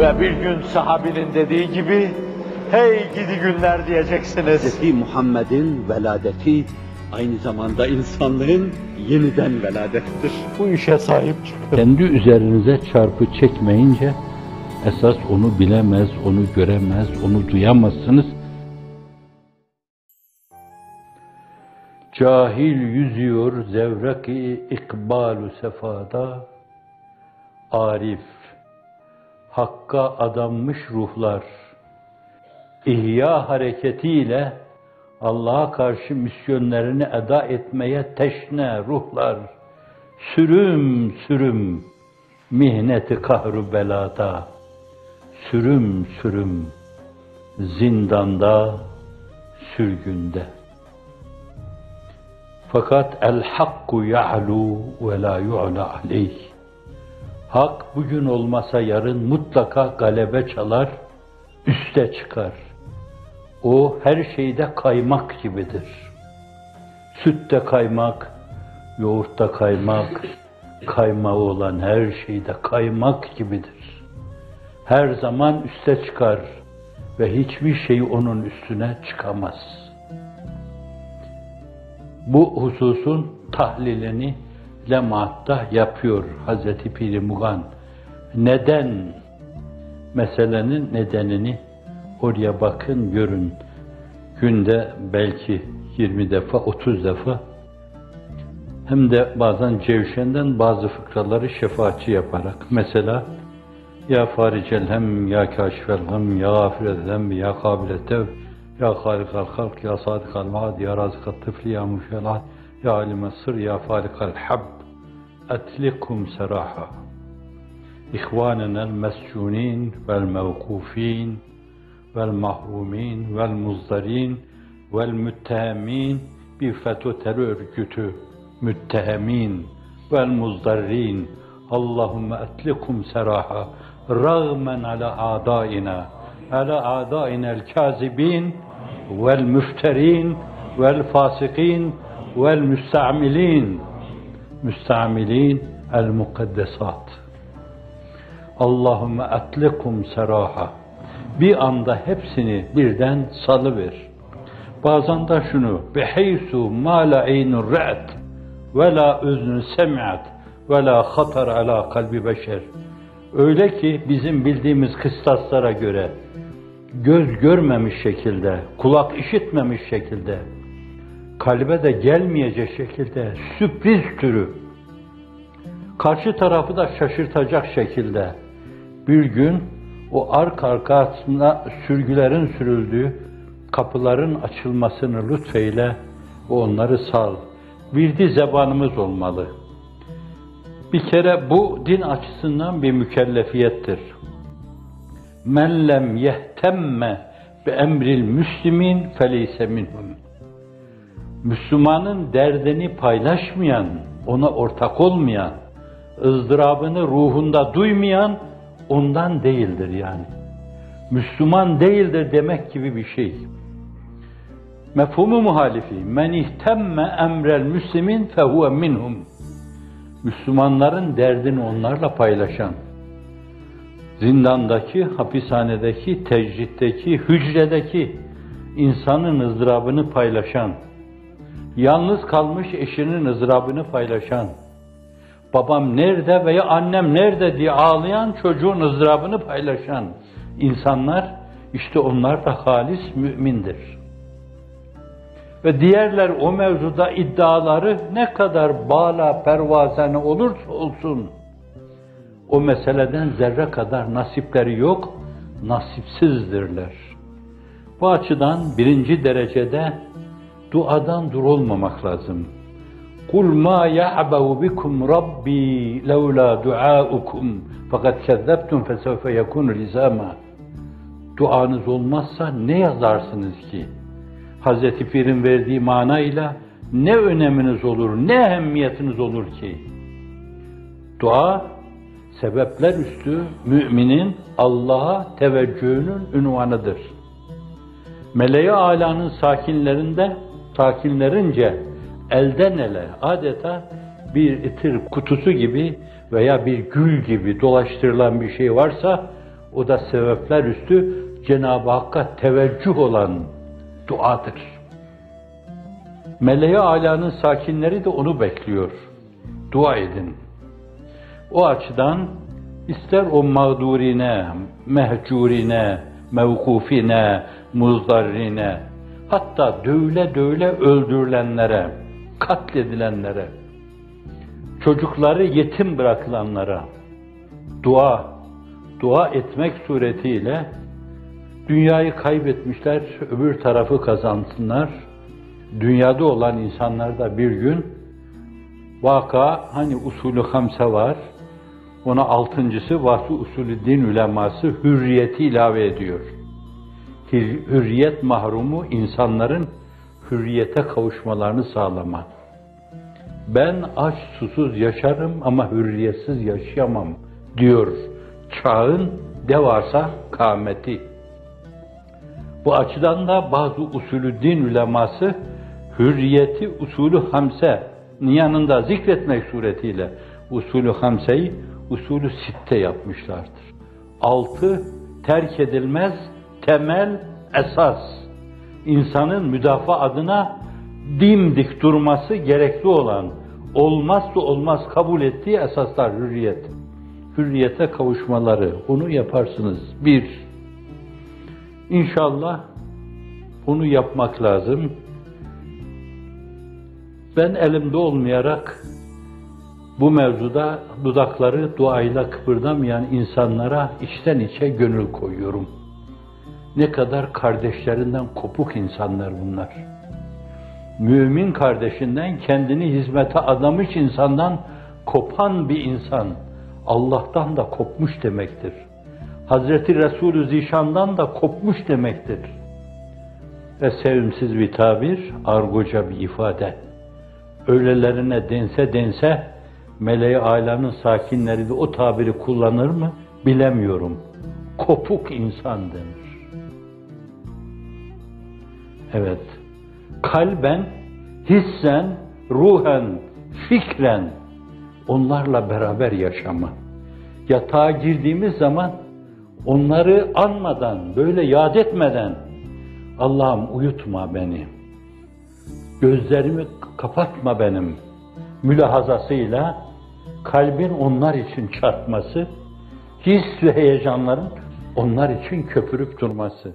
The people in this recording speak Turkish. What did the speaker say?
Ve bir gün sahabinin dediği gibi, hey gidi günler diyeceksiniz. Hz. Muhammed'in veladeti aynı zamanda insanlığın yeniden veladettir. Bu işe sahip çıkın. Kendi üzerinize çarpı çekmeyince esas onu bilemez, onu göremez, onu duyamazsınız. Cahil yüzüyor zevraki ikbalu sefada, arif, hakka adanmış ruhlar, ihya hareketiyle Allah'a karşı misyonlarını eda etmeye teşne ruhlar, sürüm sürüm mihneti kahru belada, sürüm sürüm zindanda, sürgünde. Fakat el hakku ya'lu ve la yu'la aleyh. Hak bugün olmasa yarın mutlaka galebe çalar, üste çıkar. O her şeyde kaymak gibidir. Sütte kaymak, yoğurtta kaymak, kaymağı olan her şeyde kaymak gibidir. Her zaman üste çıkar ve hiçbir şey onun üstüne çıkamaz. Bu hususun tahlilini Lemaat'ta yapıyor Hazreti Piri Mugan. Neden? Meselenin nedenini oraya bakın, görün. Günde belki 20 defa, 30 defa hem de bazen cevşenden bazı fıkraları şefaatçi yaparak. Mesela Ya faricel hem, ya kaşifel hem, ya gafiret hem, ya kabilet tev, ya halikal halk, ya sadikal vaad, ya razikat tıfli, ya müşelat, ya alime sır, ya falikal hab, etlikum seraha. İhvanena el-mescunin vel-mevkufin vel-mahrumin vel-muzdarin vel-müttehemin bir FETÖ terör örgütü müttehemin vel muzdarrin. Allahümme etlikum seraha rağmen ala adaina ala adaina el kazibin vel müfterin vel fasikin vel müstamilin müstamilin el mukaddesat Allahümme seraha bir anda hepsini birden salıver. Bazen de şunu beheysu ma la aynur ra'at ve la üznü semi'at ve la hatar ala kalbi beşer. Öyle ki bizim bildiğimiz kıstaslara göre göz görmemiş şekilde, kulak işitmemiş şekilde, kalbe de gelmeyecek şekilde sürpriz türü, karşı tarafı da şaşırtacak şekilde bir gün o arka arkasına sürgülerin sürüldüğü kapıların açılmasını lütfeyle onları sal. Bir zebanımız olmalı. Bir kere bu din açısından bir mükellefiyettir. Men lem yehtemme bi emril müslimin feleyse minhum. Müslümanın derdini paylaşmayan, ona ortak olmayan, ızdırabını ruhunda duymayan ondan değildir yani. Müslüman değildir demek gibi bir şey. Mefhumu muhalifi. Men ihtemme emrel müslimin fehuve minhum. Müslümanların derdini onlarla paylaşan, zindandaki, hapishanedeki, tecritteki, hücredeki insanın ızdırabını paylaşan, yalnız kalmış eşinin ızdırabını paylaşan, babam nerede veya annem nerede diye ağlayan çocuğun ızdırabını paylaşan insanlar, işte onlar da halis mümindir. Ve diğerler o mevzuda iddiaları ne kadar bağla pervazene olursa olsun, o meseleden zerre kadar nasipleri yok, nasipsizdirler. Bu açıdan birinci derecede duadan dur olmamak lazım. Kul ma ya'bahu bikum rabbi levla duaukum fakat kezzebtum fesevfe yekunu lizama. Duanız olmazsa ne yazarsınız ki? Hazreti Pir'in verdiği manayla ne öneminiz olur, ne ehemmiyetiniz olur ki? Dua, sebepler üstü müminin Allah'a teveccühünün ünvanıdır. Meleği alanın sakinlerinde, sakinlerince elden ele adeta bir itir kutusu gibi veya bir gül gibi dolaştırılan bir şey varsa O da sebepler üstü Cenab-ı Hakk'a teveccüh olan duadır. Meleği alanın sakinleri de onu bekliyor. Dua edin. O açıdan ister o mağdurine, mehcurine, mevkufine, muzdarrine, hatta dövle dövle öldürülenlere, katledilenlere, çocukları yetim bırakılanlara dua, dua etmek suretiyle dünyayı kaybetmişler, öbür tarafı kazansınlar. Dünyada olan insanlar da bir gün vaka hani usulü hamse var, ona altıncısı vası usulü din uleması hürriyeti ilave ediyor. Hür- Hürriyet mahrumu insanların hürriyete kavuşmalarını sağlamak. Ben aç susuz yaşarım ama hürriyetsiz yaşayamam diyor çağın devasa kâmeti. Bu açıdan da bazı usulü din uleması hürriyeti usulü hamse yanında zikretmek suretiyle usulü hamseyi usulü sitte yapmışlardır. Altı terk edilmez temel esas. İnsanın müdafaa adına dimdik durması gerekli olan olmazsa olmaz kabul ettiği esaslar hürriyet. Hürriyete kavuşmaları onu yaparsınız. Bir, İnşallah bunu yapmak lazım. Ben elimde olmayarak bu mevzuda dudakları duayla kıpırdamayan insanlara içten içe gönül koyuyorum. Ne kadar kardeşlerinden kopuk insanlar bunlar. Mümin kardeşinden kendini hizmete adamış insandan kopan bir insan Allah'tan da kopmuş demektir. Hazreti Resulü Zişan'dan da kopmuş demektir. Ve sevimsiz bir tabir, argoca bir ifade. Öylelerine dense dense, meleği alanın sakinleri de o tabiri kullanır mı bilemiyorum. Kopuk insan denir. Evet, kalben, hissen, ruhen, fikren onlarla beraber yaşama. Yatağa girdiğimiz zaman onları anmadan, böyle yad etmeden Allah'ım uyutma beni. Gözlerimi kapatma benim mülahazasıyla kalbin onlar için çarpması, his ve heyecanların onlar için köpürüp durması.